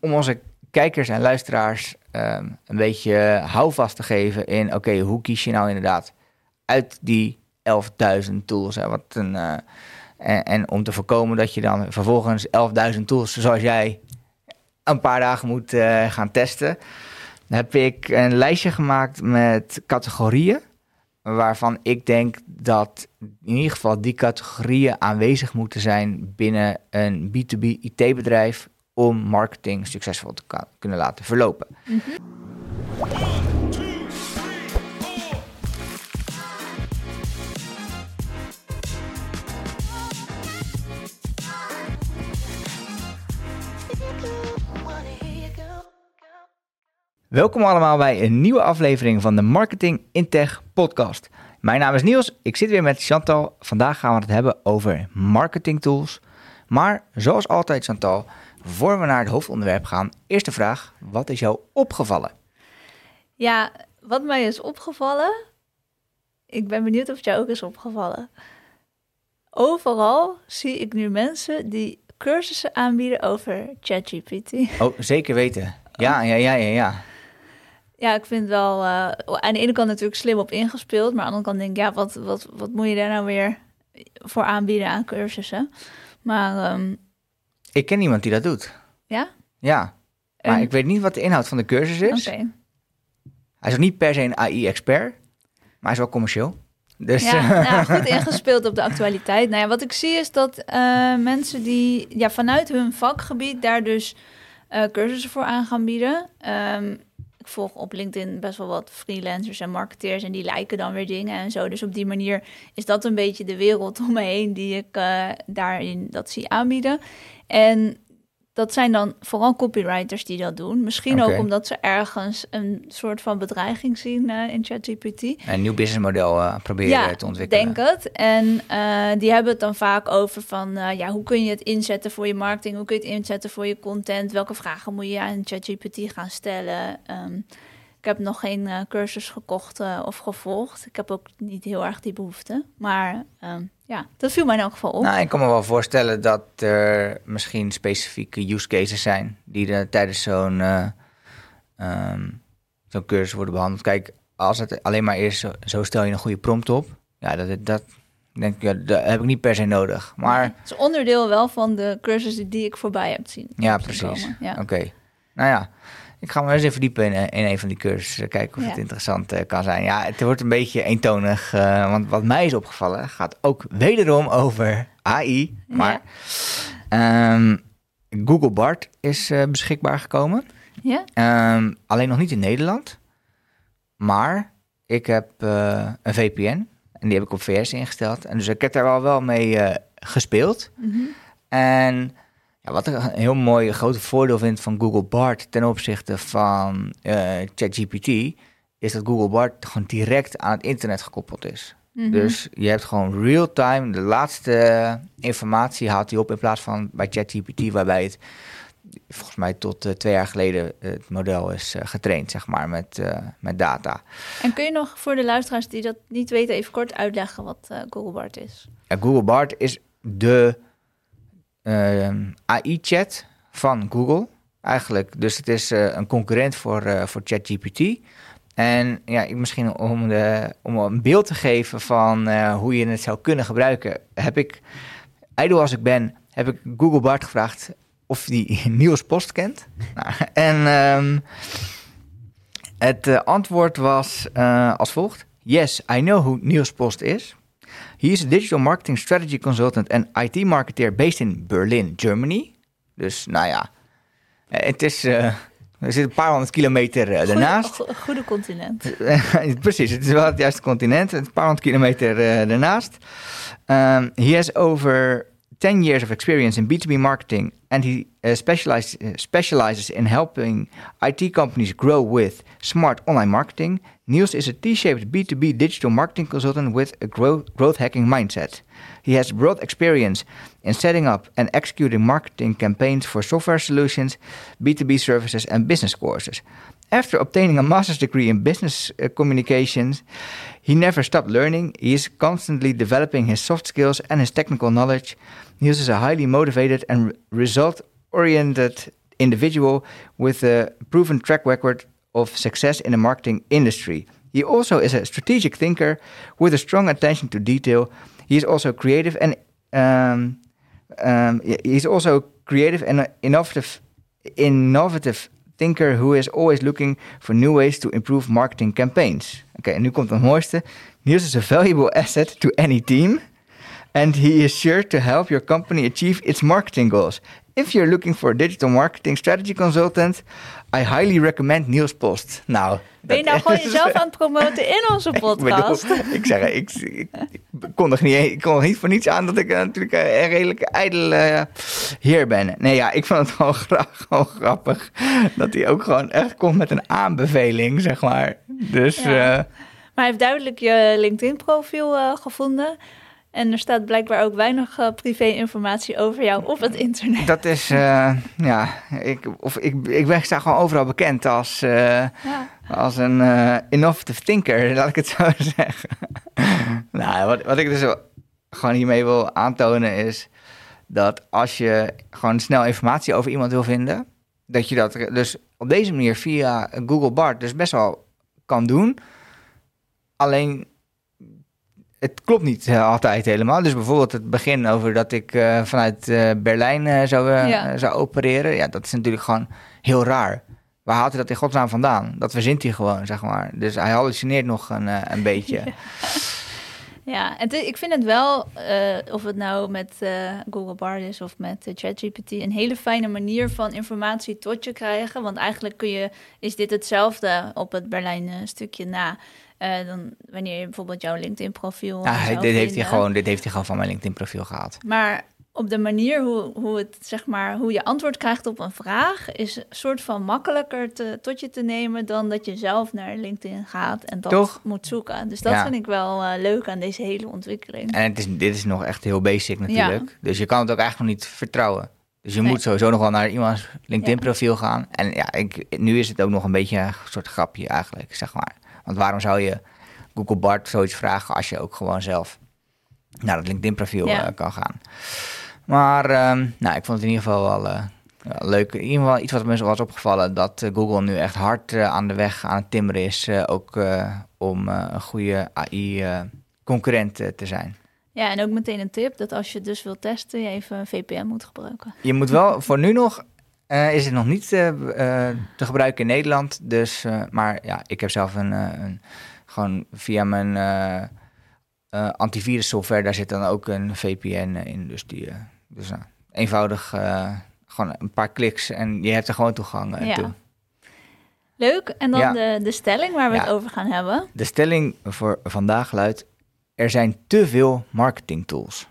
om onze kijkers en luisteraars ehm, een beetje houvast te geven in, oké, hoe kies je nou inderdaad uit die 11.000 tools? Hè? Wat een, eh, en, om te voorkomen dat je dan vervolgens 11.000 tools, zoals jij, een paar dagen moet eh, gaan testen, heb ik een lijstje gemaakt met categorieën waarvan ik denk dat in ieder geval die categorieën aanwezig moeten zijn binnen een B2B IT-bedrijf om marketing succesvol te kunnen laten verlopen. Welkom allemaal bij een nieuwe aflevering van de Marketing in Tech podcast. Mijn naam is Niels, ik zit weer met Chantal. Vandaag gaan we het hebben over marketing tools. Maar zoals altijd Chantal, voor we naar het hoofdonderwerp gaan, eerste vraag, wat is jou opgevallen? Ja, wat mij is opgevallen, ik ben benieuwd of het jou ook is opgevallen. Overal zie ik nu mensen die cursussen aanbieden over ChatGPT. Oh, zeker weten. Ja, ja, ja, ja, ja. Ja, ik vind wel uh, aan de ene kant natuurlijk slim op ingespeeld, maar aan de andere kant denk ik, ja, wat, wat, wat moet je daar nou weer voor aanbieden aan cursussen? Maar um, ik ken iemand die dat doet. Ja? Ja, maar ik weet niet wat de inhoud van de cursus is. Oké. Okay. Hij is ook niet per se een AI-expert, maar hij is wel commercieel. Dus, ja, nou, goed ingespeeld op de actualiteit. Nou ja, wat ik zie is dat uh, mensen die ja, vanuit hun vakgebied daar dus uh, cursussen voor aan gaan bieden. Um, ik volg op LinkedIn best wel wat freelancers en marketeers en die lijken dan weer dingen en zo. Dus op die manier is dat een beetje de wereld om me heen die ik uh, daarin dat zie aanbieden. En dat zijn dan vooral copywriters die dat doen. Misschien okay. ook omdat ze ergens een soort van bedreiging zien uh, in ChatGPT. Een nieuw businessmodel uh, proberen ja, te ontwikkelen. denk het. En uh, die hebben het dan vaak over van... ja, hoe kun je het inzetten voor je marketing? Hoe kun je het inzetten voor je content? Welke vragen moet je aan ChatGPT gaan stellen? Um, ik heb nog geen cursus gekocht of gevolgd. Ik heb ook niet heel erg die behoefte. Maar... Um, ja, dat viel mij in elk geval op. Nou, ik kan me wel voorstellen dat er misschien specifieke use cases zijn die er tijdens zo'n uh, um, zo'n cursus worden behandeld. Kijk, als het alleen maar is, zo, zo stel je een goede prompt op. Ja, dat, dat denk ik, ja, dat heb ik niet per se nodig. Maar het is onderdeel wel van de cursussen die ik voorbij heb zien. Ja, precies. Ja. Oké. Okay. Nou ja, ik ga me eens even verdiepen in, in een van die cursussen. Kijken of ja. het interessant uh, kan zijn. Ja, het wordt een beetje eentonig. Uh, want wat mij is opgevallen, gaat ook wederom over AI. Maar ja. um, Google Bart is uh, beschikbaar gekomen. Ja? Um, alleen nog niet in Nederland. Maar ik heb een VPN. En die heb ik op VS ingesteld. En dus ik heb daar wel, wel mee gespeeld. Mm -hmm. En wat ik een heel mooi grote voordeel vind van Google Bart ten opzichte van uh, ChatGPT, is dat Google Bart gewoon direct aan het internet gekoppeld is. Mhm. Mm -hmm. Dus je hebt gewoon real-time de laatste informatie haalt hij op in plaats van bij ChatGPT, waarbij het volgens mij tot uh, twee jaar geleden het model is uh, getraind, zeg maar, met, uh, met data. En kun je nog voor de luisteraars die dat niet weten even kort uitleggen wat Google Bart is? Google Bart is de AI-chat van Google. Eigenlijk, dus het is uh, een concurrent voor, uh, voor ChatGPT. En ja, misschien om, de, om een beeld te geven van hoe je het zou kunnen gebruiken, heb ik, als ik ben, heb ik Google Bart gevraagd of die Niels Post kent. nou, en um, het antwoord was als volgt. Yes, I know who Niels Post is. He is a digital marketing strategy consultant en IT marketeer based in Berlin, Germany. Dus nou ja, het is. Uh, er zit een paar honderd kilometer uh, daarnaast. Goede, goede continent. Precies, het is wel het juiste continent. Een paar honderd kilometer uh, daarnaast. Um, he has over 10 years of experience in B2B marketing and he specialize, uh, specializes in helping IT companies grow with smart online marketing. Niels is a T-shaped B2B digital marketing consultant with a growth, growth hacking mindset. He has broad experience in setting up and executing marketing campaigns for software solutions, B2B services, and business courses. After obtaining a master's degree in business uh, communications, he never stopped learning. He is constantly developing his soft skills and his technical knowledge. Niels is a highly motivated and result oriented individual with a proven track record of success in the marketing industry. He also is a strategic thinker with a strong attention to detail. He is also creative and um, um, he's also creative and innovative, innovative thinker who is always looking for new ways to improve marketing campaigns. Oké, en nu komt het mooiste. Niels is a valuable asset to any team. And he is sure to help your company achieve its marketing goals. If you're looking for a digital marketing strategy consultant, I highly recommend Niels Post. Nou, Ben je nou gewoon jezelf aan het promoten in onze podcast? Ik, bedoel, ik zeg, ik, ik, kon nog niet, ik kon nog niet voor niets aan dat ik uh, natuurlijk uh, een redelijk ijdel uh, heer ben. Nee, ja, ik vond het gewoon, graag, gewoon grappig dat hij ook gewoon echt komt met een aanbeveling, zeg maar. Dus, ja. maar hij heeft duidelijk je LinkedIn-profiel gevonden. En er staat blijkbaar ook weinig uh, privé-informatie over jou op het internet. Dat is, uh, ja, ik, of ik, ik ben, sta gewoon overal bekend als, uh, ja. als een innovative thinker, laat ik het zo zeggen. nou, wat, wat ik dus gewoon hiermee wil aantonen is dat als je gewoon snel informatie over iemand wil vinden, dat je dat dus op deze manier via Google Bart dus best wel kan doen. Alleen het klopt niet uh, altijd helemaal. Dus bijvoorbeeld het begin over dat ik uh, vanuit uh, Berlijn zou, ja. zou opereren. Ja, dat is natuurlijk gewoon heel raar. Waar haalt hij dat in godsnaam vandaan? Dat verzint hij gewoon, zeg maar. Dus hij hallucineert nog een, een beetje. Ja, en ik vind het wel, of het nou met Google Bard is of met ChatGPT, een hele fijne manier van informatie tot je krijgen. Want eigenlijk kun je, is dit hetzelfde op het Berlijn stukje na. Uh, dan wanneer je bijvoorbeeld jouw LinkedIn-profiel. Ja, dit heeft, hij gewoon, dit heeft hij gewoon van mijn LinkedIn-profiel gehaald. Maar op de manier hoe, hoe, het, zeg maar, hoe je antwoord krijgt op een vraag, is een soort van makkelijker te, tot je te nemen dan dat je zelf naar LinkedIn gaat en dat Toch? moet zoeken. Dus dat ja. vind ik wel uh, leuk aan deze hele ontwikkeling. En het is, dit is nog echt heel basic natuurlijk. Ja. Dus je kan het ook eigenlijk nog niet vertrouwen. Dus je nee. moet sowieso nog wel naar iemands LinkedIn-profiel gaan. En ja, ik, nu is het ook nog een beetje een soort grapje eigenlijk, zeg maar. Want waarom zou je Google Bart zoiets vragen als je ook gewoon zelf naar het LinkedIn-profiel ja. uh, kan gaan? Maar um, nou, ik vond het in ieder geval wel uh, leuk. In ieder geval iets wat me was opgevallen, dat uh, Google nu echt hard aan de weg aan het timmeren is, ook om een goede AI-concurrent te zijn. Ja, en ook meteen een tip dat als je dus wilt testen, je even een VPN moet gebruiken. Je moet wel voor nu nog uh, is het nog niet uh, uh, te gebruiken in Nederland. Dus, maar ja, ik heb zelf een, een gewoon via mijn antivirus software, daar zit dan ook een VPN in. Dus die, dus eenvoudig, gewoon een paar kliks en je hebt er gewoon toegang ja. toe. Leuk. En dan ja. de, de stelling waar we ja. het over gaan hebben. De stelling voor vandaag luidt: er zijn te veel marketing tools.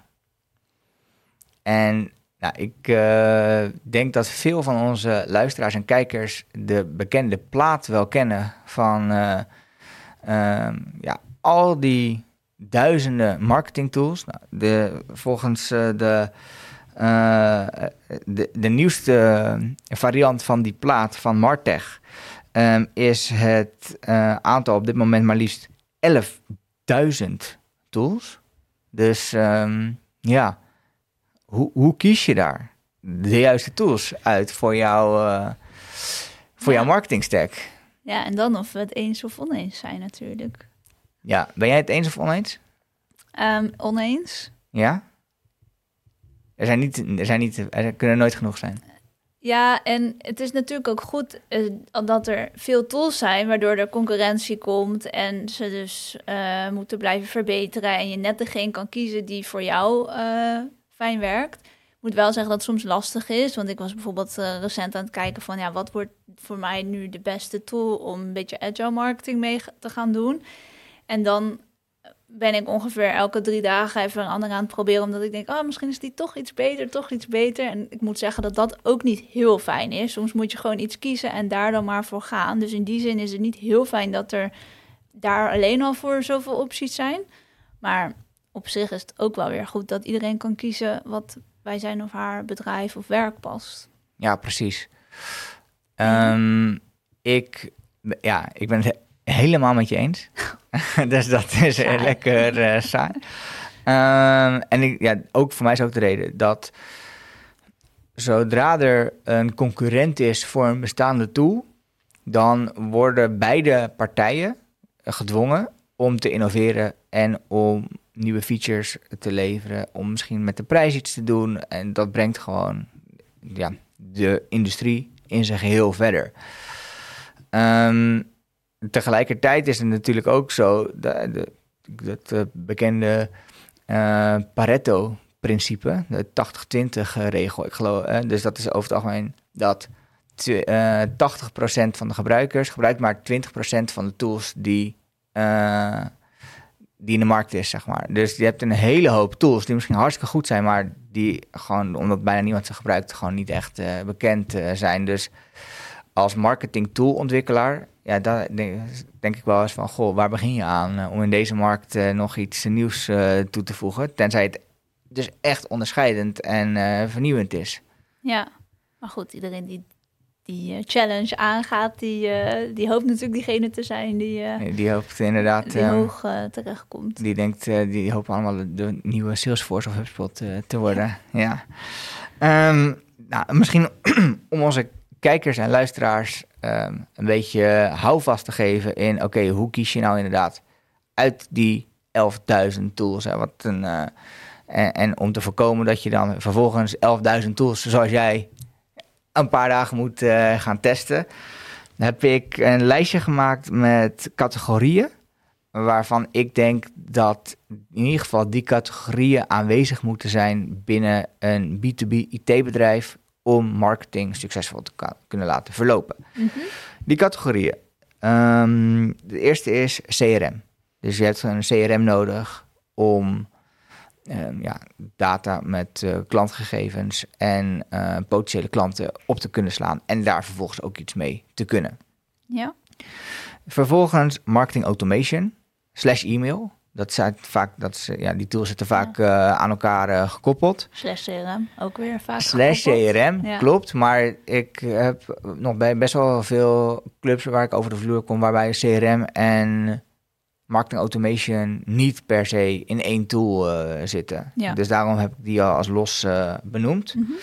En nou, ik uh, denk dat veel van onze luisteraars en kijkers de bekende plaat wel kennen van uh, uh, ja, al die duizenden marketingtools. Nou, de, volgens de, de, de, nieuwste variant van die plaat van Martech um, is het aantal op dit moment maar liefst 11.000 tools. Dus um, ja hoe, hoe kies je daar de juiste tools uit voor, jou, uh, voor ja. jouw marketingstack? Ja, en dan of we het eens of oneens zijn natuurlijk. Ja, ben jij het eens of oneens? Um, oneens. Ja? Er, zijn niet, er, zijn niet, er kunnen nooit genoeg zijn. Ja, en het is natuurlijk ook goed uh, dat er veel tools zijn, waardoor er concurrentie komt en ze dus uh, moeten blijven verbeteren en je net degene kan kiezen die voor jou uh, fijn werkt. Ik moet wel zeggen dat het soms lastig is, want ik was bijvoorbeeld uh, recent aan het kijken van ja, wat wordt voor mij nu de beste tool om een beetje agile marketing mee te gaan doen. En dan ben ik ongeveer elke drie dagen even een andere aan het proberen, omdat ik denk, oh, misschien is die toch iets beter, toch iets beter. En ik moet zeggen dat dat ook niet heel fijn is. Soms moet je gewoon iets kiezen en daar dan maar voor gaan. Dus in die zin is het niet heel fijn dat er daar alleen al voor zoveel opties zijn. Maar op zich is het ook wel weer goed dat iedereen kan kiezen wat bij zijn of haar bedrijf of werk past. Ja, precies. Um, ik, ja, ik ben het helemaal met je eens. dus dat is saai. lekker uh, saai. Um, en ik, ja, ook voor mij is ook de reden dat zodra er een concurrent is voor een bestaande tool, dan worden beide partijen gedwongen om te innoveren en om nieuwe features te leveren, om misschien met de prijs iets te doen. En dat brengt gewoon ja, de industrie in zijn geheel verder. Ehm, tegelijkertijd is het natuurlijk ook zo dat, dat uh, bekende uh, Pareto-principe, de 80-20-regel. Ik geloof, uh, dus dat is over het algemeen dat 80% van de gebruikers gebruikt maar 20% van de tools die die in de markt is, zeg maar. Dus je hebt een hele hoop tools die misschien hartstikke goed zijn, maar die gewoon, omdat bijna niemand ze gebruikt, gewoon niet echt uh, bekend uh, zijn. Dus als marketing tool ontwikkelaar, ja, daar denk, ik wel eens van, goh, waar begin je aan uh, om in deze markt nog iets nieuws toe te voegen? Tenzij het dus echt onderscheidend en vernieuwend is. Ja, maar goed, iedereen die die uh, challenge aangaat, die, uh, die hoopt natuurlijk diegene te zijn die, uh, die hoopt inderdaad die hoog terechtkomt. Die denkt, die hopen allemaal de nieuwe Salesforce of HubSpot te worden. Ja. Um, nou, misschien om onze kijkers en luisteraars um, een beetje houvast te geven in, oké, okay, hoe kies je nou inderdaad uit die 11.000 tools? Hè, wat een, en, en om te voorkomen dat je dan vervolgens 11.000 tools, zoals jij een paar dagen moet uh, gaan testen, heb ik een lijstje gemaakt met categorieën. Waarvan ik denk dat in ieder geval die categorieën aanwezig moeten zijn binnen een B2B IT-bedrijf om marketing succesvol te kunnen laten verlopen. Mm -hmm. Die categorieën. Um, de eerste is CRM. Dus je hebt een CRM nodig om ja, data met uh, klantgegevens en uh, potentiële klanten op te kunnen slaan en daar vervolgens ook iets mee te kunnen. Ja. Vervolgens marketing automation slash e-mail. Dat zijn vaak, dat is, ja, die tools zitten vaak ja. aan elkaar gekoppeld. Slash CRM, ook weer vaak Slash CRM, ja. klopt. Maar ik heb nog bij best wel veel clubs waar ik over de vloer kom, waarbij CRM en marketing automation niet per se in één tool uh, zitten. Ja. Dus daarom heb ik die al als los uh, benoemd. Mm -hmm.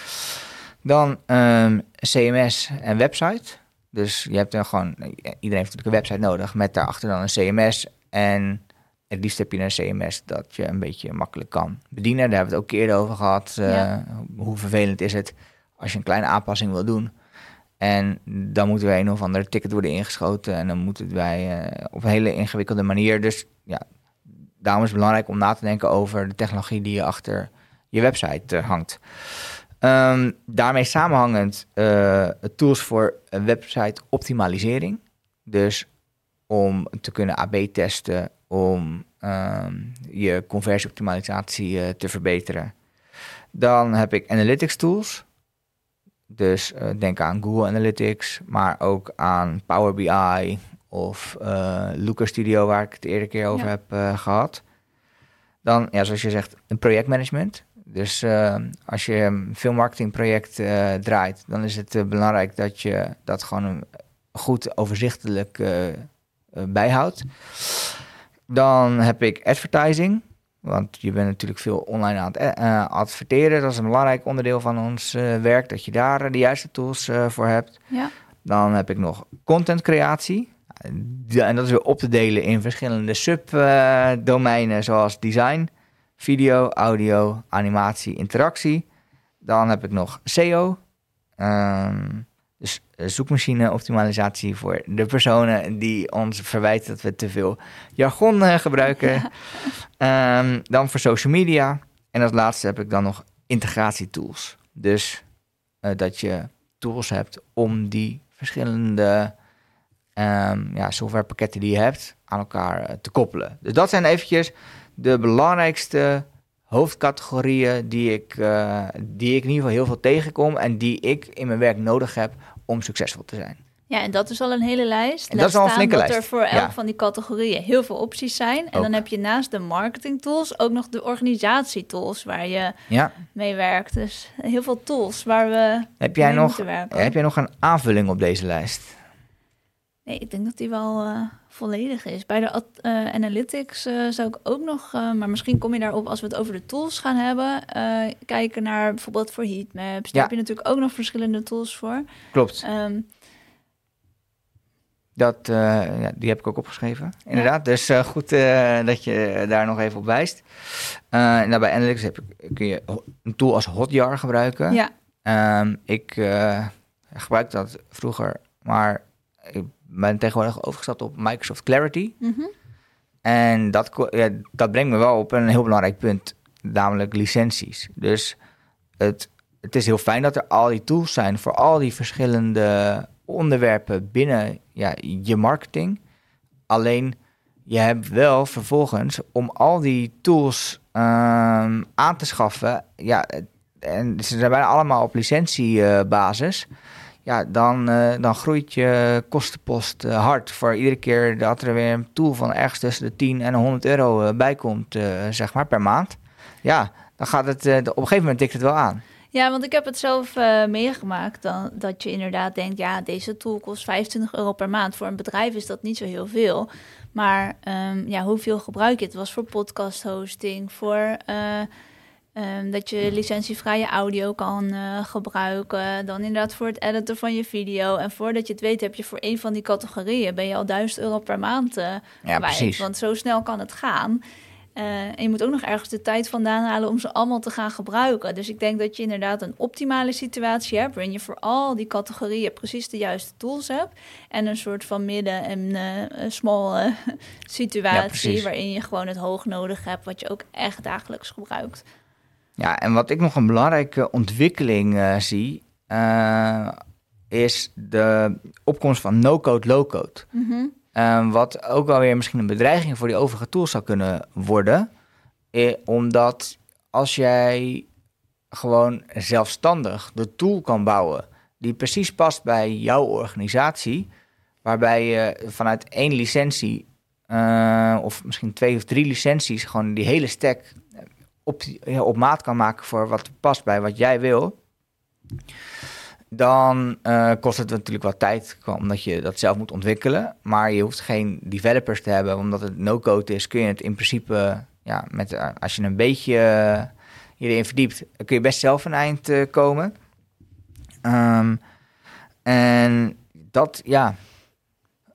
Dan um, CMS en website. Dus je hebt er gewoon, iedereen heeft natuurlijk een website nodig met daarachter dan een CMS. En het liefst heb je een CMS dat je een beetje makkelijk kan bedienen. Daar hebben we het ook eerder over gehad. Uh, ja. Hoe vervelend is het als je een kleine aanpassing wil doen en dan moeten wij een of andere ticket worden ingeschoten. En dan moeten wij uh, op een hele ingewikkelde manier. Dus ja, daarom is het belangrijk om na te denken over de technologie die je achter je website uh, hangt. Um, daarmee samenhangend uh, tools voor website optimalisering. Dus om te kunnen AB testen, om um, je conversieoptimalisatie te verbeteren. Dan heb ik analytics tools. Dus uh, denk aan Google Analytics, maar ook aan Power BI of uh, Looker Studio, waar ik het eerder keer over ja. heb uh, gehad. Dan, ja, zoals je zegt, een projectmanagement. Dus als je een veel marketingproject draait, dan is het belangrijk dat je dat gewoon goed overzichtelijk bijhoudt. Dan heb ik advertising. Want je bent natuurlijk veel online aan het uh, adverteren. Dat is een belangrijk onderdeel van ons uh, werk, dat je daar de juiste tools voor hebt. Ja. Dan heb ik nog contentcreatie. en dat is weer op te delen in verschillende subdomeinen, zoals design, video, audio, animatie, interactie. Dan heb ik nog SEO. Um, dus eh, zoekmachine optimalisatie voor de personen die ons verwijten dat we te veel jargon uh, gebruiken. Ja. Um, dan voor social media. En als laatste heb ik dan nog integratietools. Dus uh, dat je tools hebt om die verschillende um, ja, softwarepakketten die je hebt aan elkaar uh, te koppelen. Dus dat zijn eventjes de belangrijkste hoofdcategorieën die ik, uh, die ik in ieder geval heel veel tegenkom en die ik in mijn werk nodig heb om succesvol te zijn. Ja, en dat is al een hele lijst. En dat is al een flinke dat lijst. er voor elk ja. van die categorieën heel veel opties zijn. En ook. dan heb je naast de marketing tools ook nog de organisatietools waar je ja. mee werkt. Dus heel veel tools waar we heb jij nog. Heb jij nog een aanvulling op deze lijst? Nee, ik denk dat die wel uh, volledig is. Bij de uh, analytics uh, zou ik ook nog, maar misschien kom je daarop als we het over de tools gaan hebben. kijken naar bijvoorbeeld voor heatmaps. Daar heb je natuurlijk ook nog verschillende tools voor. Klopt. Um, dat, ja, die heb ik ook opgeschreven, inderdaad. Dus goed dat je daar nog even op wijst. nou, bij Analytics heb ik, kun je een tool als Hotjar gebruiken. Ja. Um, ik gebruik dat vroeger, maar ik ben tegenwoordig overgestapt op Microsoft Clarity. Mhm. En dat, ja, dat brengt me wel op een heel belangrijk punt, namelijk licenties. Dus het, het is heel fijn dat er al die tools zijn voor al die verschillende onderwerpen binnen ja, je marketing. Alleen je hebt wel vervolgens om al die tools ehm, aan te schaffen. Ja, en ze zijn bijna allemaal op licentiebasis. Uh, ja, dan, uh, dan groeit je kostenpost uh, hard. Voor iedere keer dat er weer een tool van ergens tussen de 10 en 100 euro uh, bij komt, zeg maar, per maand. Ja, dan gaat het, op een gegeven moment tikt het wel aan. Ja, want ik heb het zelf meegemaakt dan, dat je inderdaad denkt, ja, deze tool kost 25 euro per maand. Voor een bedrijf is dat niet zo heel veel. Maar um, ja, hoeveel gebruik je? Het was voor podcast hosting, voor Um, dat je licentievrije audio kan uh, gebruiken. Dan inderdaad voor het editen van je video. En voordat je het weet, heb je voor een van die categorieën ben je al 1000 euro per maand uh, ja, Precies. Want zo snel kan het gaan. Uh, en je moet ook nog ergens de tijd vandaan halen om ze allemaal te gaan gebruiken. Dus ik denk dat je inderdaad een optimale situatie hebt. Waarin je voor al die categorieën precies de juiste tools hebt. En een soort van midden- en small situatie. waarin je gewoon het hoog nodig hebt. Wat je ook echt dagelijks gebruikt. Ja, en wat ik nog een belangrijke ontwikkeling uh, zie, uh, is de opkomst van no-code, low-code. Mm -hmm. wat ook alweer misschien een bedreiging voor die overige tools zou kunnen worden. Eh, omdat als jij gewoon zelfstandig de tool kan bouwen die precies past bij jouw organisatie, waarbij je vanuit één licentie uh, of misschien twee of drie licenties gewoon die hele stack op, ja, op maat kan maken voor wat past bij wat jij wil, dan uh, kost het natuurlijk wat tijd, omdat je dat zelf moet ontwikkelen. Maar je hoeft geen developers te hebben, omdat het no-code is, kun je het in principe, ja, met, uh, als je een beetje uh, hierin verdiept, kun je best zelf een eind komen. Um, en dat, ja,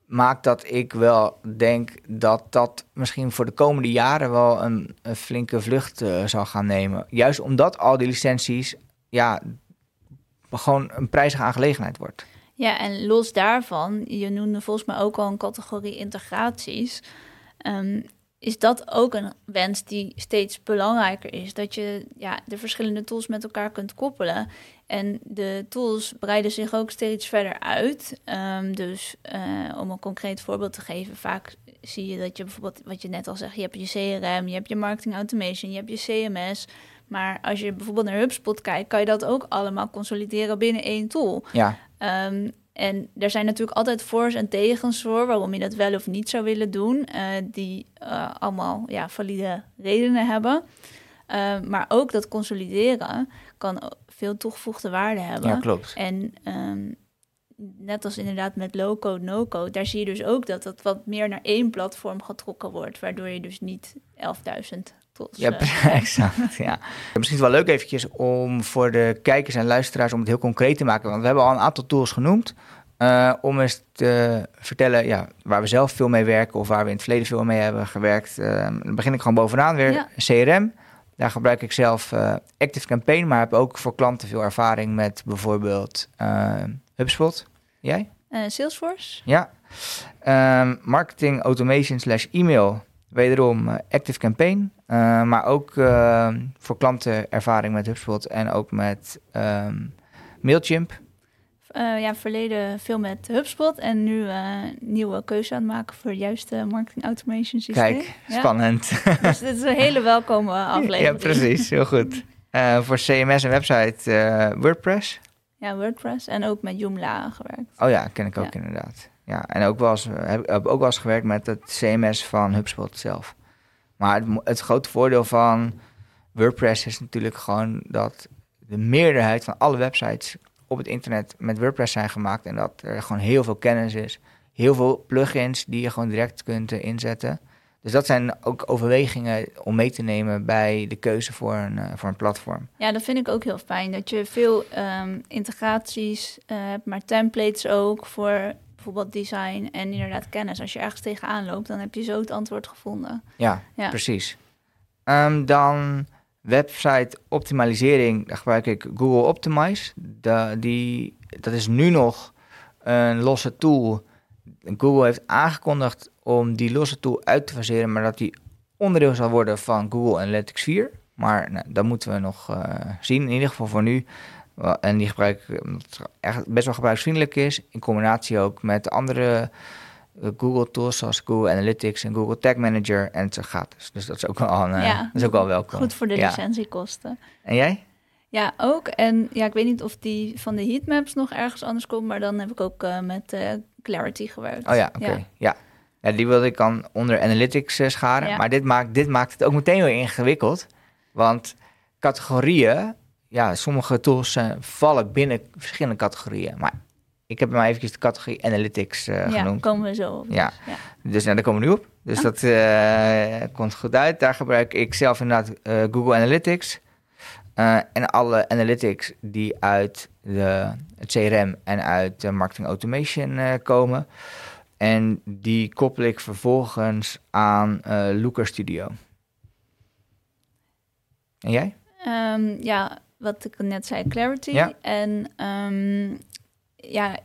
maakt dat ik wel denk dat dat misschien voor de komende jaren wel een, flinke vlucht uh, zal gaan nemen. Juist omdat al die licenties ja, gewoon een prijzige aangelegenheid wordt. Ja, en los daarvan, je noemde volgens mij ook al een categorie integraties. Um, is dat ook een wens die steeds belangrijker is. Dat je ja, de verschillende tools met elkaar kunt koppelen. En de tools breiden zich ook steeds verder uit. Um, dus uh, om een concreet voorbeeld te geven, vaak zie je dat je bijvoorbeeld, wat je net al zegt, je hebt je CRM, je hebt je marketing automation, je hebt je CMS. Maar als je bijvoorbeeld naar HubSpot kijkt, kan je dat ook allemaal consolideren binnen één tool. Ja. Um, en er zijn natuurlijk altijd voor's en tegens voor waarom je dat wel of niet zou willen doen, uh, die uh, allemaal ja, valide redenen hebben. Uh, maar ook dat consolideren kan veel toegevoegde waarde hebben. Ja, klopt. En um, net als inderdaad met low-code, no-code, daar zie je dus ook dat dat wat meer naar één platform getrokken wordt, waardoor je dus niet 11.000 Ja, exact, ja. Misschien is het wel leuk eventjes om voor de kijkers en luisteraars om het heel concreet te maken, want we hebben al een aantal tools genoemd. Uh, om eens te vertellen ja, waar we zelf veel mee werken of waar we in het verleden veel mee hebben gewerkt. Uh, dan begin ik gewoon bovenaan weer. Ja. CRM. Daar gebruik ik zelf uh, Active Campaign, maar heb ook voor klanten veel ervaring met bijvoorbeeld HubSpot. Jij? Salesforce. Ja. Um, marketing automation slash e-mail. Wederom Active Campaign. maar ook voor klanten ervaring met HubSpot en ook met um, Mailchimp. Uh, ja, verleden veel met HubSpot en nu uh, nieuwe keuze aan het maken voor het juiste marketing automation systeem. Kijk, spannend. dus dit is een hele welkome aflevering. Ja, precies. Heel goed. Uh, voor CMS en website WordPress. Ja, WordPress en ook met Joomla gewerkt. Oh ja, ken ik ook ja. inderdaad. Ja, en ook wel eens, heb, heb ook wel eens gewerkt met het CMS van HubSpot zelf. Maar het, het grote voordeel van WordPress is natuurlijk gewoon dat de meerderheid van alle websites op het internet met WordPress zijn gemaakt. En dat er gewoon heel veel kennis is, heel veel plugins die je gewoon direct kunt eh, inzetten. Dus dat zijn ook overwegingen om mee te nemen bij de keuze voor een, eh, voor een platform. Ja, dat vind ik ook heel fijn. Dat je veel ehm, integraties eh, hebt, maar templates ook voor bijvoorbeeld design en inderdaad kennis. Als je ergens tegenaan loopt, dan heb je zo het antwoord gevonden. Ja, Ja. precies. Ehm, dan website optimalisering, daar gebruik ik Google Optimize. Die, dat is nu nog een losse tool. Google heeft aangekondigd om die losse tool uit te faseren, maar dat die onderdeel zal worden van Google Analytics 4. Maar nou, dat moeten we nog eh, zien, in ieder geval voor nu. En die gebruik ik omdat het echt best wel gebruiksvriendelijk is, in combinatie ook met andere eh, Google tools zoals Google Analytics en Google Tag Manager en het is gratis. Dus dat is ook wel, een, eh, Ja. is ook wel welkom. Goed voor de licentiekosten. En jij? Ja, ook. En ja, ik weet niet of die van de heatmaps nog ergens anders komt, maar dan heb ik ook eh, met Clarity gewerkt. Oh ja, oké. Ja. Ja. die wilde ik dan onder Analytics scharen. Ja. Maar dit maakt, dit maakt het ook meteen weer ingewikkeld. Want categorieën, ja, sommige tools eh, vallen binnen verschillende categorieën. Maar ik heb maar eventjes de categorie Analytics eh, ja, genoemd. komen we zo op. Ja. Dus, ja. Dus nou, daar komen we nu op. Dus Ja. dat eh, komt goed uit. Daar gebruik ik zelf inderdaad Google Analytics. En alle analytics die uit de, het CRM en uit de marketing automation komen. En die koppel ik vervolgens aan Looker Studio. En jij? Ehm, ja, wat ik net zei, Clarity. Ja. En ehm, ja,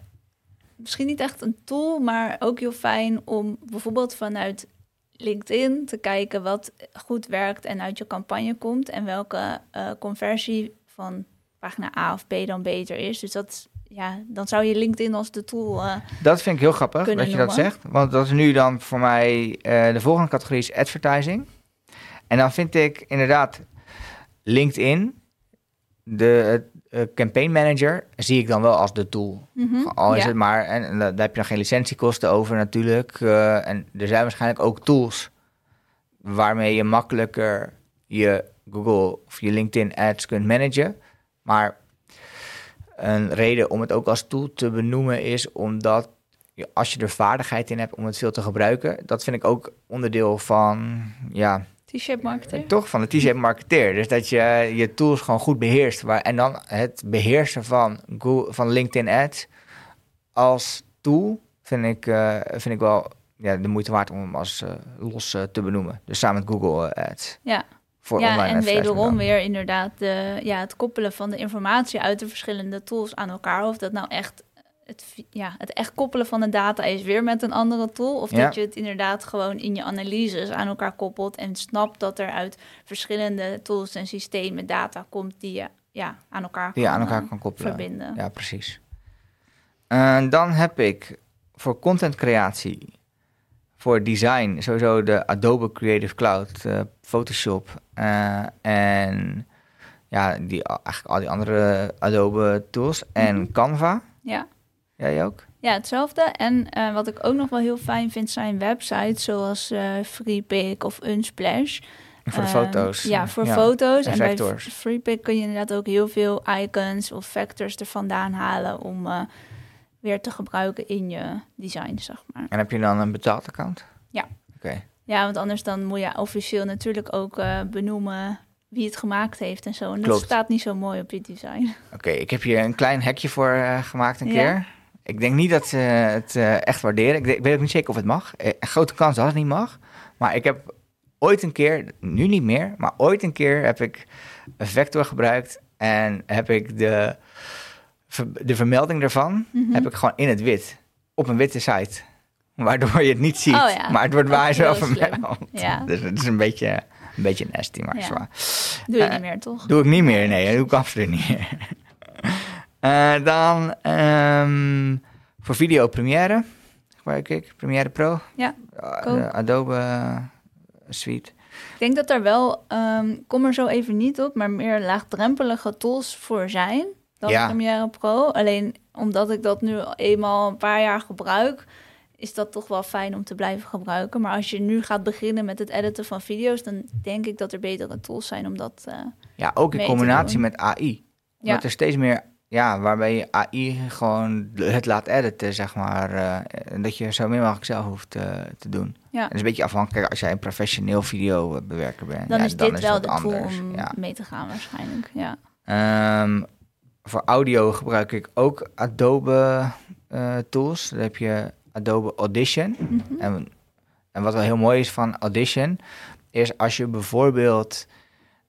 misschien niet echt een tool, maar ook heel fijn om bijvoorbeeld vanuit LinkedIn te kijken wat goed werkt en uit je campagne komt en welke eh, conversie van pagina A of B dan beter is. Dus dat, ja, dan zou je LinkedIn als de tool. eh, Dat vind ik heel grappig dat je dat zegt. Want dat is nu dan voor mij eh, de volgende categorie is advertising. En dan vind ik inderdaad LinkedIn, de eh, campaign manager, zie ik dan wel als de tool. mhm, Al is ja. het maar, en, en daar heb je dan geen licentiekosten over natuurlijk. eh, en er zijn waarschijnlijk ook tools waarmee je makkelijker je Google of je LinkedIn ads kunt managen. Maar een reden om het ook als tool te benoemen is omdat je- als je er vaardigheid in hebt om het veel te gebruiken, dat vind ik ook onderdeel van, ja, T-shape marketing. toch van de T-shape marketeer. Dus dat je je tools gewoon goed beheerst. Waar, en dan het beheersen van, Google, van LinkedIn ads als tool vind ik, eh, vind ik wel ja, de moeite waard om hem als eh, los eh, te benoemen. Dus samen met Google eh, ads. Ja. Voor ja, online en wederom weer inderdaad de, ja, het koppelen van de informatie uit de verschillende tools aan elkaar. Of dat nou echt het, ja, het echt koppelen van de data is weer met een andere tool. Of Ja. dat je het inderdaad gewoon in je analyses aan elkaar koppelt en snapt dat er uit verschillende tools en systemen data komt die je ja, aan elkaar Die kan, aan elkaar kan koppelen. verbinden. Ja, precies. En dan heb ik voor contentcreatie, voor design, sowieso de Adobe Creative Cloud, eh, Photoshop eh, en ja, die, eigenlijk al die andere Adobe tools en Mhm. Canva. Ja. Jij ook? Ja, hetzelfde. En eh, wat ik ook nog wel heel fijn vind, zijn websites zoals eh FreePic of Unsplash. Voor de Ehm, foto's. Ja, voor Ja. foto's. en En bij. FreePic kun je inderdaad ook heel veel icons of vectors er vandaan halen om eh, weer te gebruiken in je design, zeg maar. En heb je dan een betaald account? Ja. Oké. Ja, want anders dan moet je officieel natuurlijk ook benoemen wie het gemaakt heeft en zo. En dat staat niet zo mooi op je design. Oké, ik heb hier een klein hekje voor gemaakt een Ja. keer. Ik denk niet dat ze het eh, echt waarderen. Ik, weet ook niet zeker of het mag. Eh, Een grote kans dat het niet mag. Maar ik heb ooit een keer, nu niet meer, maar ooit een keer heb ik een vector gebruikt en heb ik de, de vermelding daarvan Mhm. heb ik gewoon in het wit op een witte site. Waardoor je het niet ziet, Oh ja, maar het wordt waar zo vermeld. Ja. Dus het is een beetje, een beetje nasty, maar Ja. zwaar. Doe je Eh, niet meer, toch? Doe ik niet meer, nee, dat doe ik absoluut niet meer. Eh, dan ehm, voor video Premiere gebruik ik Premiere Pro. Ja, Eh, de Adobe eh, Suite. Ik denk dat er wel, ehm kom er zo even niet op, maar meer laagdrempelige tools voor zijn dan Ja. Premiere Pro. Alleen omdat ik dat nu eenmaal een paar jaar gebruik, is dat toch wel fijn om te blijven gebruiken. Maar als je nu gaat beginnen met het editen van video's, dan denk ik dat er betere tools zijn om dat. eh, Ja, ook in combinatie met AI. Ja. Omdat er steeds meer ja, waarbij je AI gewoon het laat editen, zeg maar. eh, en dat je zo min mogelijk zelf hoeft eh, te doen. Ja. En dat is een beetje afhankelijk als jij een professioneel videobewerker bent. Dan ja, is dit wel de anders. tool om Ja. mee te gaan waarschijnlijk. Ja. Ehm, voor audio gebruik ik ook Adobe eh, tools. Dan heb je Adobe Audition. Mhm. En, en wat wel heel mooi is van Audition, is als je bijvoorbeeld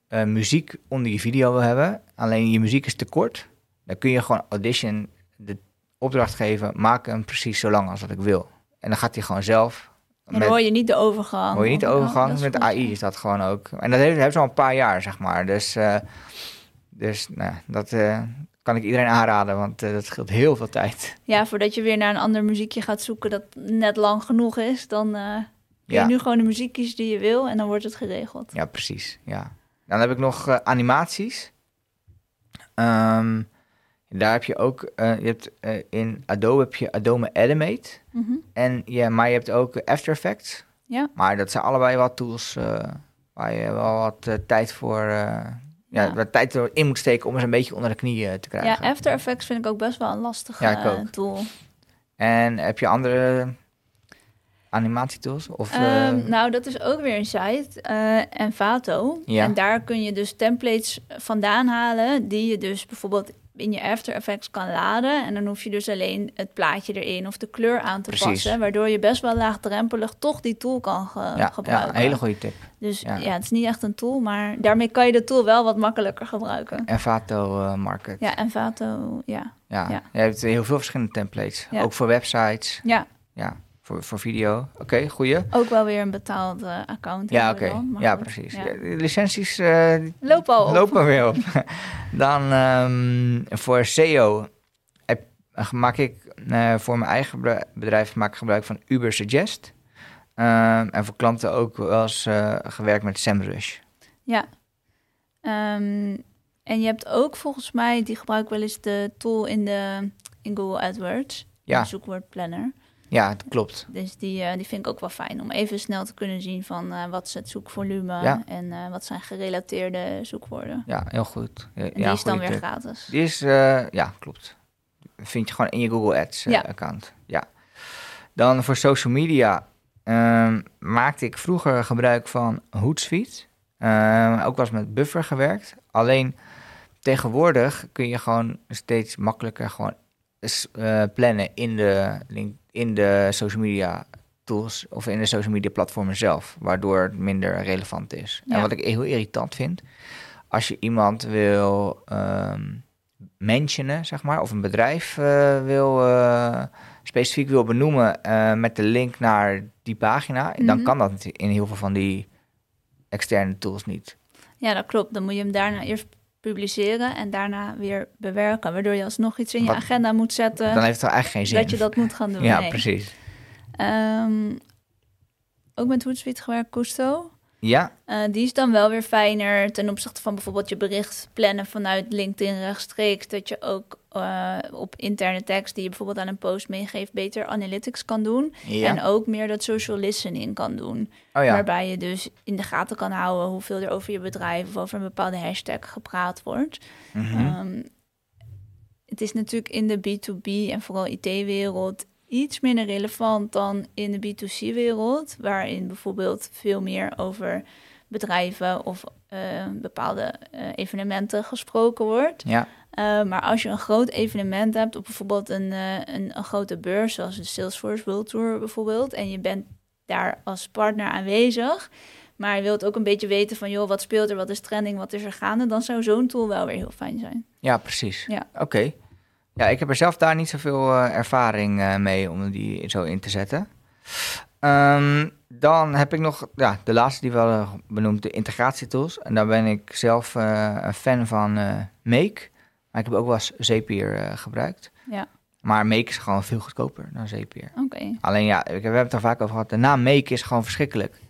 eh, muziek onder je video wil hebben, alleen je muziek is te kort, dan kun je gewoon Audition de opdracht geven, maak hem precies zo lang als wat ik wil. En dan gaat hij gewoon zelf. Dan hoor je niet de overgang. hoor je niet de overgang. dat Met AI ja. is dat gewoon ook. En dat heeft, heeft ze al een paar jaar, zeg maar. Dus, eh, dus nou, ja, dat eh, kan ik iedereen aanraden, want eh, dat scheelt heel veel tijd. Ja, voordat je weer naar een ander muziekje gaat zoeken dat net lang genoeg is, dan kun Ja. je nu gewoon de muziek kiezen die je wil en dan wordt het geregeld. Ja, precies. Ja. Dan heb ik nog animaties. Ehm, daar heb je ook, eh, je hebt, eh, in Adobe heb je Adobe Animate. Mhm. En, ja, maar je hebt ook After Effects. Ja. Maar dat zijn allebei wat tools eh, waar je wel wat eh, tijd voor, eh, ja, Ja. wat tijd in moet steken om eens een beetje onder de knieën te krijgen. Ja, After Effects vind ik ook best wel een lastige Ja, eh, tool. En heb je andere animatietools? Of, eh, Ehm, nou, dat is ook weer een site, eh Envato. Ja. En daar kun je dus templates vandaan halen die je dus bijvoorbeeld in je After Effects kan laden. En dan hoef je dus alleen het plaatje erin of de kleur aan te Precies. passen. Waardoor je best wel laagdrempelig toch die tool kan ge- ja, gebruiken. ja, een hele goede tip. Dus Ja. ja. het is niet echt een tool, maar daarmee kan je de tool wel wat makkelijker gebruiken. Envato eh, Market. Ja, Envato, ja. Ja, Ja. je hebt heel veel verschillende templates. Ook voor websites, Ja, ja, voor, voor video. Oké, goeie. ook wel weer een betaald eh, account. Ja, oké. Ja, precies. ja. Licenties eh, Loop al op. lopen weer op. Dan ehm, voor SEO heb, maak ik eh, voor mijn eigen bedrijf- maak ik gebruik van Uber Suggest. Ehm, en voor klanten ook wel eens gewerkt met SEMrush. Ja. Ehm, en je hebt ook volgens mij, die gebruik wel eens de tool in, de, in Google AdWords. Ja. De zoekwoordplanner. Ja, dat klopt. Dus die, eh, die vind ik ook wel fijn om even snel te kunnen zien van eh, wat is het zoekvolume Ja. en eh, wat zijn gerelateerde zoekwoorden. Ja, heel goed. Ja, En die ja, is dan weer tip. gratis. Die is, ja, klopt. Vind je gewoon in je Google Ads account. Ja. Dan voor social media ehm, maakte ik vroeger gebruik van Hootsuite. Ehm, ook eens met Buffer gewerkt. Alleen tegenwoordig kun je gewoon steeds makkelijker gewoon plannen in de, link, in de social media tools of in de social media platformen zelf, waardoor het minder relevant is. En wat ik heel irritant vind, als je iemand wil ehm mentionen, zeg maar, of een bedrijf eh, wil eh, specifiek wil benoemen eh, met de link naar die pagina, dan Mhm. kan dat in heel veel van die externe tools niet. Ja, dat klopt. Dan moet je hem daarna eerst publiceren en daarna weer bewerken. Waardoor je alsnog iets in je Wat- agenda moet zetten Dan heeft het eigenlijk geen zin. dat je dat moet gaan doen. ja, Nee. precies. Ehm, ook met Hootsuite gewerkt, Custo. Ja, Eh, die is dan wel weer fijner ten opzichte van bijvoorbeeld je bericht plannen vanuit LinkedIn rechtstreeks. Dat je ook eh, op interne tekst die je bijvoorbeeld aan een post meegeeft, beter analytics kan doen. ja. En ook meer dat social listening kan doen. oh ja. Waarbij je dus in de gaten kan houden hoeveel er over je bedrijf of over een bepaalde hashtag gepraat wordt. Mhm. Ehm, het is natuurlijk in de B2B en vooral IT-wereld iets minder relevant dan in de B2C-wereld, waarin bijvoorbeeld veel meer over bedrijven of eh, bepaalde eh, evenementen gesproken wordt. ja. Eh, maar als je een groot evenement hebt, op bijvoorbeeld een, een, een grote beurs, zoals de Salesforce World Tour bijvoorbeeld, en je bent daar als partner aanwezig, maar je wilt ook een beetje weten van, joh, wat speelt er, wat is trending, wat is er gaande, dan zou zo'n tool wel weer heel fijn zijn. Ja, precies. Ja. Oké. Ja, ik heb er zelf daar niet zoveel eh, ervaring eh, mee om die zo in te zetten. Ehm, dan heb ik nog ja, de laatste die wel benoemd, de integratietools. En daar ben ik zelf eh, een fan van eh, Make. Maar ik heb ook wel eens Zapier gebruikt. Ja. Maar Make is gewoon veel goedkoper dan Zapier. Oké. Alleen ja, we hebben het er vaak over gehad. De naam Make is gewoon verschrikkelijk.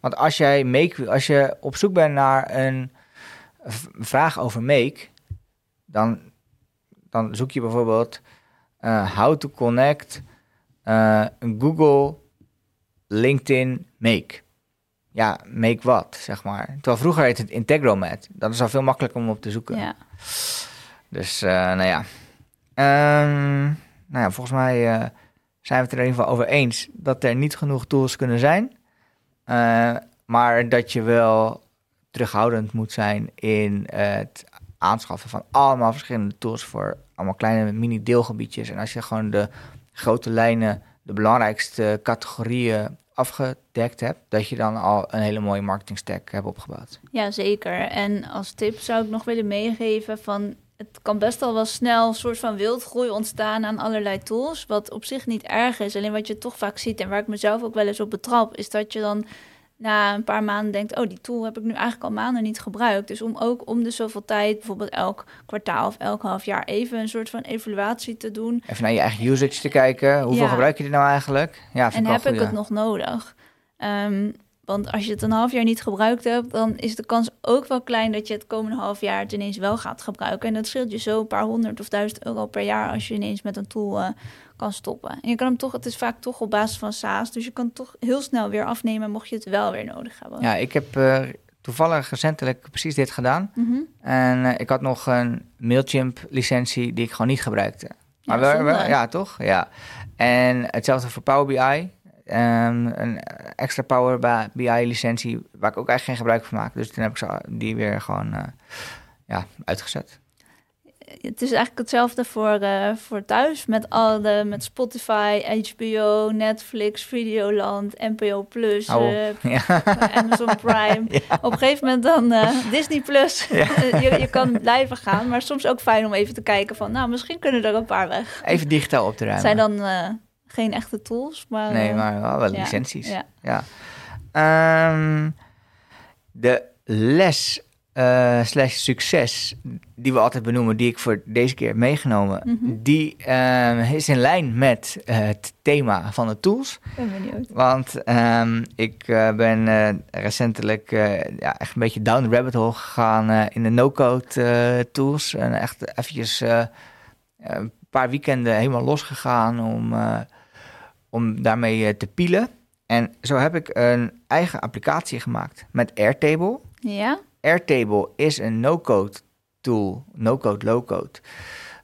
Want als jij Make, als je op zoek bent naar een vraag over Make, dan, dan zoek je bijvoorbeeld eh, how to connect eh, Google, LinkedIn, Make. Ja, Make wat, zeg maar. Terwijl vroeger heette het Integromat. Dat is al veel makkelijker om op te zoeken. Ja. Dus, eh, nou ja. Ehm, nou ja, volgens mij zijn we het er in ieder geval over eens dat er niet genoeg tools kunnen zijn. Maar dat je wel terughoudend moet zijn in het aanschaffen van allemaal verschillende tools voor allemaal kleine mini-deelgebiedjes. En als je gewoon de grote lijnen, de belangrijkste categorieën afgedekt hebt, dat je dan al een hele mooie marketingstack hebt opgebouwd. Ja, zeker. En als tip zou ik nog willen meegeven van het kan best al wel snel een soort van wildgroei ontstaan aan allerlei tools, wat op zich niet erg is. Alleen wat je toch vaak ziet en waar ik mezelf ook wel eens op betrap, is dat je dan na een paar maanden denkt, oh, die tool heb ik nu eigenlijk al maanden niet gebruikt. Dus om ook om de zoveel tijd, bijvoorbeeld elk kwartaal of elk half jaar, even een soort van evaluatie te doen. Even naar je eigen usage te kijken. Hoeveel Ja. gebruik je dit nou eigenlijk? Ja, vind en heb ik het nog nodig? Ehm, want als je het een half jaar niet gebruikt hebt, dan is de kans ook wel klein dat je het komende half jaar het ineens wel gaat gebruiken. En dat scheelt je zo een paar honderd of duizend euro per jaar als je ineens met een tool eh, kan stoppen. En je kan hem toch, het is vaak toch op basis van SaaS, dus je kan het toch heel snel weer afnemen mocht je het wel weer nodig hebben. Ja, ik heb eh, toevallig recentelijk precies dit gedaan. Mhm. En eh, ik had nog een MailChimp-licentie die ik gewoon niet gebruikte. Maar Ja, wel, ja, toch? Ja. En hetzelfde voor Power BI. Ehm, een extra Power BI-licentie waar ik ook eigenlijk geen gebruik van maak. Dus toen heb ik die weer gewoon eh, ja, uitgezet. Het is eigenlijk hetzelfde voor, eh, voor thuis met al de met Spotify, HBO, Netflix, Videoland, NPO Plus, eh, Ja. Amazon Prime. Op een gegeven moment dan Disney Plus. je, je kan blijven gaan, maar soms ook fijn om even te kijken van, nou, misschien kunnen er een paar weg. Even digitaal op te ruimen. zijn dan geen echte tools, maar... Nee, eh, maar wel, wel licenties. Ja. Ehm, de les eh, slash succes die we altijd benoemen, die ik voor deze keer heb meegenomen, Mhm. die ehm, is in lijn met eh, het thema van de tools. Ik ben benieuwd. Want ehm, ik ben recentelijk ja, echt een beetje down the rabbit hole gegaan in de no-code tools. En echt eventjes een paar weekenden helemaal losgegaan om, om daarmee eh, te pielen. En zo heb ik een eigen applicatie gemaakt met Airtable. Ja? Airtable is een no-code tool, no-code, low-code.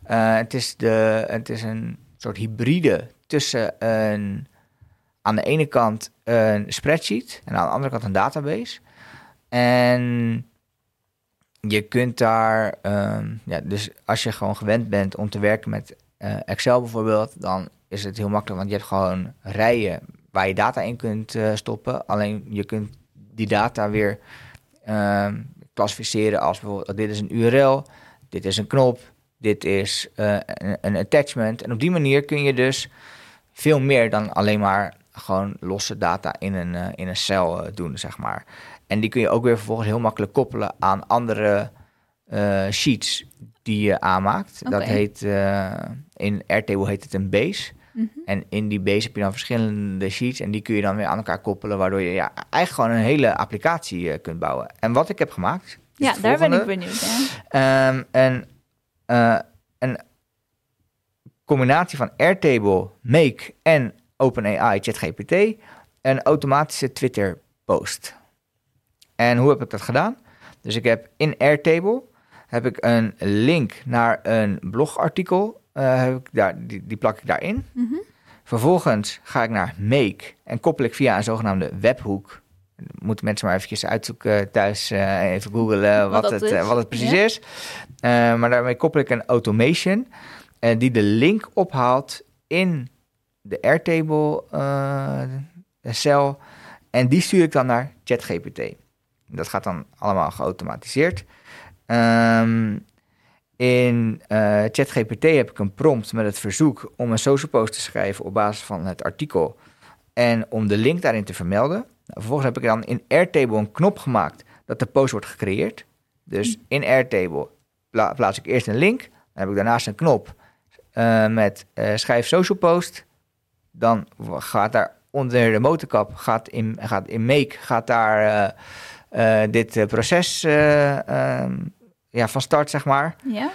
Eh, het, is de, het is een soort hybride tussen een, aan de ene kant een spreadsheet en aan de andere kant een database. En je kunt daar, ehm, ja, dus als je gewoon gewend bent om te werken met eh, Excel bijvoorbeeld, dan is het heel makkelijk, want je hebt gewoon rijen waar je data in kunt eh, stoppen. Alleen je kunt die data weer ehm, klassificeren als bijvoorbeeld, dit is een URL, dit is een knop, dit is eh, een, een attachment. En op die manier kun je dus veel meer dan alleen maar gewoon losse data in een, eh, in een cel doen, zeg maar. En die kun je ook weer vervolgens heel makkelijk koppelen aan andere sheets die je aanmaakt. Dat heet, in Airtable heet het een base. Mhm. En in die base heb je dan verschillende sheets en die kun je dan weer aan elkaar koppelen, waardoor je ja, eigenlijk gewoon een hele applicatie eh, kunt bouwen. En wat ik heb gemaakt. Ja, daar ben ik benieuwd. Ehm, een, eh, een combinatie van Airtable, Make en OpenAI ChatGPT. Een automatische Twitter post. En hoe heb ik dat gedaan? Dus ik heb in Airtable heb ik een link naar een blogartikel. Eh, heb ik daar, die, die plak ik daarin. Mhm. Vervolgens ga ik naar Make en koppel ik via een zogenaamde webhoek. Moeten mensen maar eventjes uitzoeken thuis, eh, even googlen wat, het, eh, wat het precies Ja. is. Maar daarmee koppel ik een automation die de link ophaalt in de Airtable cel. En die stuur ik dan naar ChatGPT. Dat gaat dan allemaal geautomatiseerd. Ehm, in eh, ChatGPT heb ik een prompt met het verzoek om een social post te schrijven op basis van het artikel. En om de link daarin te vermelden. Nou, vervolgens heb ik dan in Airtable een knop gemaakt dat de post wordt gecreëerd. Dus in Airtable pla- plaats ik eerst een link. Dan heb ik daarnaast een knop eh, met eh, schrijf social post. Dan gaat daar onder de motorkap, gaat in, gaat in Make, gaat daar dit proces eh, ehm, ja, van start, zeg maar. Ja?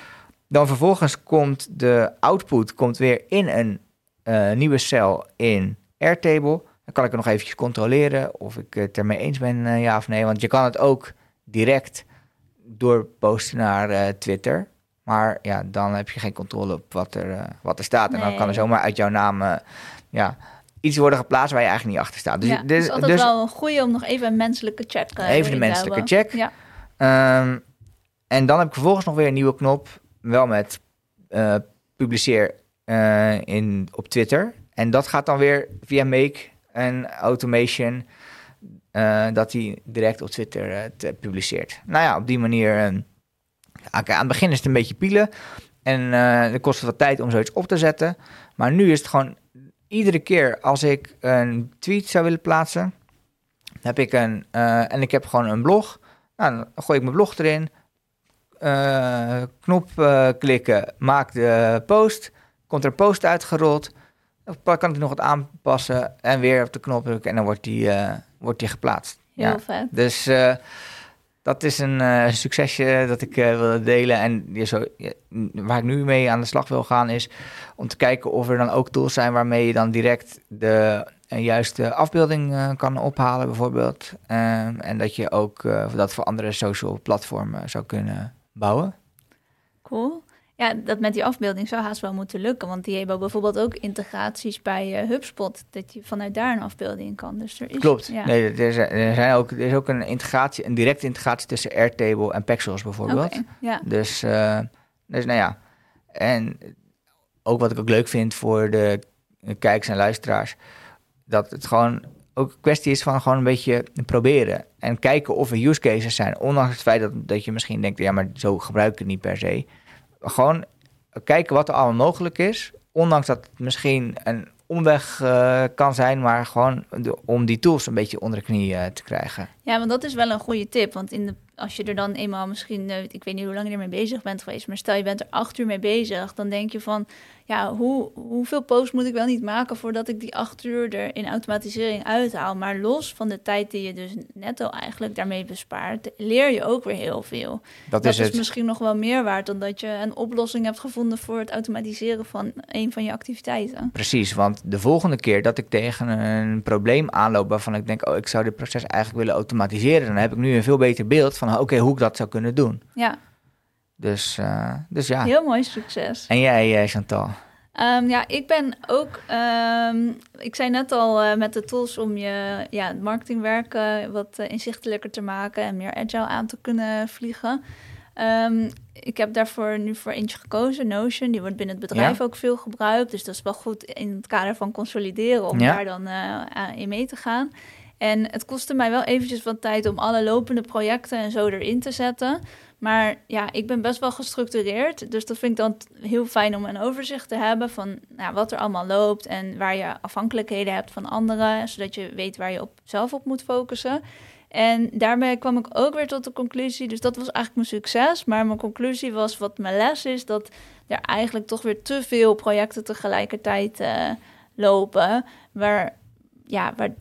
Dan vervolgens komt de output komt weer in een eh, nieuwe cel in Airtable. Dan kan ik er nog eventjes controleren of ik het ermee eens ben, eh, ja of nee. Want je kan het ook direct doorposten naar eh, Twitter. Maar ja, dan heb je geen controle op wat er, wat er staat. En dan kan er zomaar uit jouw naam ja, iets worden geplaatst waar je eigenlijk niet achter staat. Dus, ja, dus, het is altijd dus wel een goeie om nog even een menselijke check eh, Even de te menselijke hebben. check. Ja, Ehm, en dan heb ik vervolgens nog weer een nieuwe knop, wel met eh, publiceer eh, in, op Twitter. En dat gaat dan weer via Make en Automation, eh, dat hij direct op Twitter het publiceert. Nou ja, op die manier. aan het begin is het een beetje pielen. En het kost wat tijd om zoiets op te zetten. Maar nu is het gewoon iedere keer als ik een tweet zou willen plaatsen, heb ik een. en ik heb gewoon een blog. Nou, dan gooi ik mijn blog erin. Eh, knop eh, klikken, maak de post. Komt er een post uitgerold. Dan kan ik nog wat aanpassen en weer op de knop drukken en dan wordt die, eh, wordt die geplaatst. heel Ja. vet. Dus eh, dat is een eh, succesje dat ik eh wil delen. En ja, zo, ja, waar ik nu mee aan de slag wil gaan is om te kijken of er dan ook tools zijn waarmee je dan direct de eh, juiste afbeelding eh, kan ophalen bijvoorbeeld. En dat je ook eh, dat voor andere social platformen zou kunnen bouwen. Cool. Ja, dat met die afbeelding zou haast wel moeten lukken. Want die hebben bijvoorbeeld ook integraties bij eh, HubSpot. Dat je vanuit daar een afbeelding kan. Dus er is, Klopt. Ja. Nee, er, zijn, er, zijn ook, er is ook een integratie, een directe integratie tussen Airtable en Pexels bijvoorbeeld. Oké, ja. Dus, eh, dus nou ja. En ook wat ik ook leuk vind voor de kijkers en luisteraars, dat het gewoon ook een kwestie is van gewoon een beetje proberen. En kijken of er use cases zijn. Ondanks het feit dat, dat je misschien denkt, ja, maar zo gebruik ik het niet per se. Gewoon kijken wat er allemaal mogelijk is. Ondanks dat het misschien een omweg eh, kan zijn, maar gewoon de- om die tools een beetje onder de knie eh, te krijgen. Ja, want dat is wel een goede tip. Want in de, als je er dan eenmaal misschien, eh, ik weet niet hoe lang je ermee bezig bent geweest, maar stel je bent er acht uur mee bezig, dan denk je van, ja, hoe, hoeveel posts moet ik wel niet maken voordat ik die acht uur er in automatisering uithaal? Maar los van de tijd die je dus netto eigenlijk daarmee bespaart, leer je ook weer heel veel. Dat, Dat is is, het. misschien nog wel meer waard dan dat je een oplossing hebt gevonden voor het automatiseren van een van je activiteiten. Precies, want de volgende keer dat ik tegen een probleem aanloop waarvan ik denk, oh, ik zou dit proces eigenlijk willen automatiseren, dan heb ik nu een veel beter beeld van, oké, hoe ik dat zou kunnen doen. Ja, Dus, eh, dus ja. heel mooi succes. En jij, eh, Chantal? Ehm, ja, ik ben ook. ehm, ik zei net al eh, met de tools om je ja, het marketingwerk wat inzichtelijker te maken en meer agile aan te kunnen vliegen. Ehm, ik heb daarvoor nu voor eentje gekozen, Notion. Die wordt binnen het bedrijf ook veel gebruikt. Dus dat is wel goed in het kader van consolideren om Ja. daar dan in mee te gaan. En het kostte mij wel eventjes wat tijd om alle lopende projecten en zo erin te zetten. Maar ja, ik ben best wel gestructureerd. Dus dat vind ik dan heel fijn om een overzicht te hebben van nou, wat er allemaal loopt en waar je afhankelijkheden hebt van anderen, zodat je weet waar je op, zelf op moet focussen. En daarmee kwam ik ook weer tot de conclusie, dus dat was eigenlijk mijn succes. Maar mijn conclusie was wat mijn les is, dat er eigenlijk toch weer te veel projecten tegelijkertijd eh, lopen, waar, ja, waar,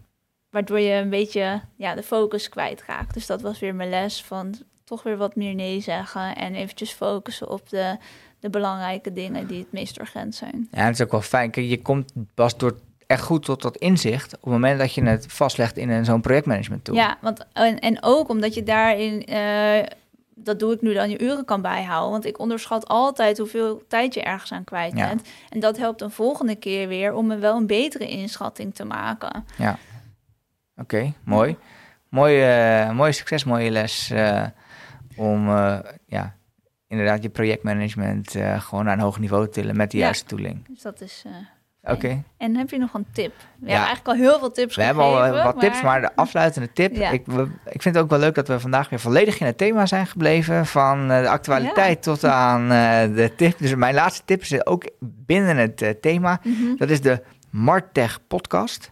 waardoor je een beetje ja, de focus kwijtraakt. Dus dat was weer mijn les van toch weer wat meer nee zeggen en eventjes focussen op de, de belangrijke dingen die het meest urgent zijn. Ja, het is ook wel fijn. Kijk, je komt pas door echt goed tot dat inzicht op het moment dat je het vastlegt in een zo'n projectmanagement tool. Ja, want en, en ook omdat je daarin, eh, dat doe ik nu dan, je uren kan bijhouden. Want ik onderschat altijd hoeveel tijd je ergens aan kwijt Ja. bent. En dat helpt een volgende keer weer om er wel een betere inschatting te maken. Oké, mooi. Mooi, eh, mooi succes, mooie les eh, om eh, ja, inderdaad je projectmanagement gewoon naar een hoog niveau te tillen met de Ja. juiste tooling. Dus dat is. Oké, en heb je nog een tip? We Ja. hebben eigenlijk al heel veel tips we hebben al wat tips, maar de afsluitende tip. Ja. Ik, we- ik vind het ook wel leuk dat we vandaag weer volledig in het thema zijn gebleven. Van de actualiteit tot aan de tip. Dus mijn laatste tip is ook binnen het thema. Mhm. Dat is de Martech podcast.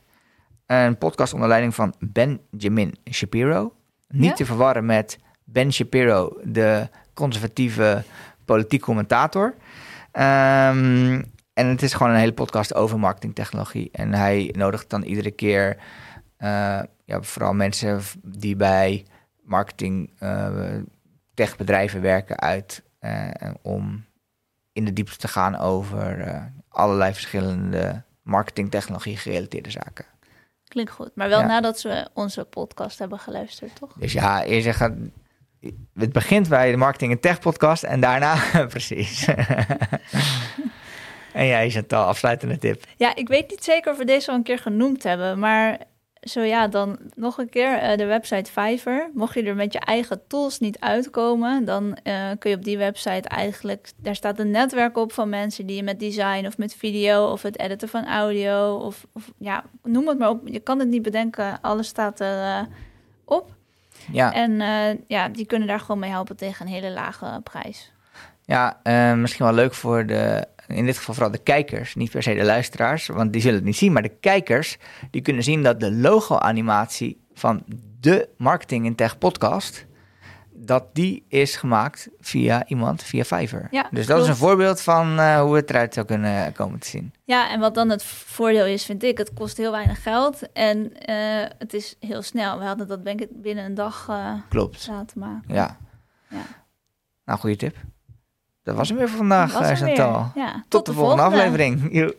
Een podcast onder leiding van Benjamin Shapiro. Niet Ja? te verwarren met Ben Shapiro, de conservatieve politiek commentator. Ehm, en het is gewoon een hele podcast over marketingtechnologie. En hij nodigt dan iedere keer eh, ja, vooral mensen die bij marketing eh, techbedrijven werken uit eh, om in de diepte te gaan over allerlei verschillende marketingtechnologie gerelateerde zaken. Klinkt goed. Maar wel Ja. nadat ze onze podcast hebben geluisterd, toch? Dus ja, eerst zeggen, het begint bij de Marketing en Tech podcast en daarna, precies. en jij is al afsluitende tip. Ja, ik weet niet zeker of we deze al een keer genoemd hebben, maar zo ja, dan nog een keer eh, de website Fiverr. Mocht je er met je eigen tools niet uitkomen, dan eh, kun je op die website eigenlijk... Daar staat een netwerk op van mensen die je met design of met video... of het editen van audio of, of ja, noem het maar op. Je kan het niet bedenken, alles staat er uh, op. Ja. En ja, die kunnen daar gewoon mee helpen tegen een hele lage prijs. Ja, misschien wel leuk voor de in dit geval vooral de kijkers, niet per se de luisteraars, want die zullen het niet zien, maar de kijkers, die kunnen zien dat de logo-animatie van de Marketing in Tech podcast, dat die is gemaakt via iemand, via Fiverr. Ja, dus dat is een voorbeeld van uh, hoe het eruit zou kunnen komen te zien. Ja, en wat dan het voordeel is, vind ik, het kost heel weinig geld en uh, het is heel snel. We hadden dat denk ik binnen een dag uh, Klopt. laten maken. Ja. ja. Nou, goede tip. Dat was hem weer voor vandaag, Chantal. Ja, tot, tot, de, volgende, volgende aflevering.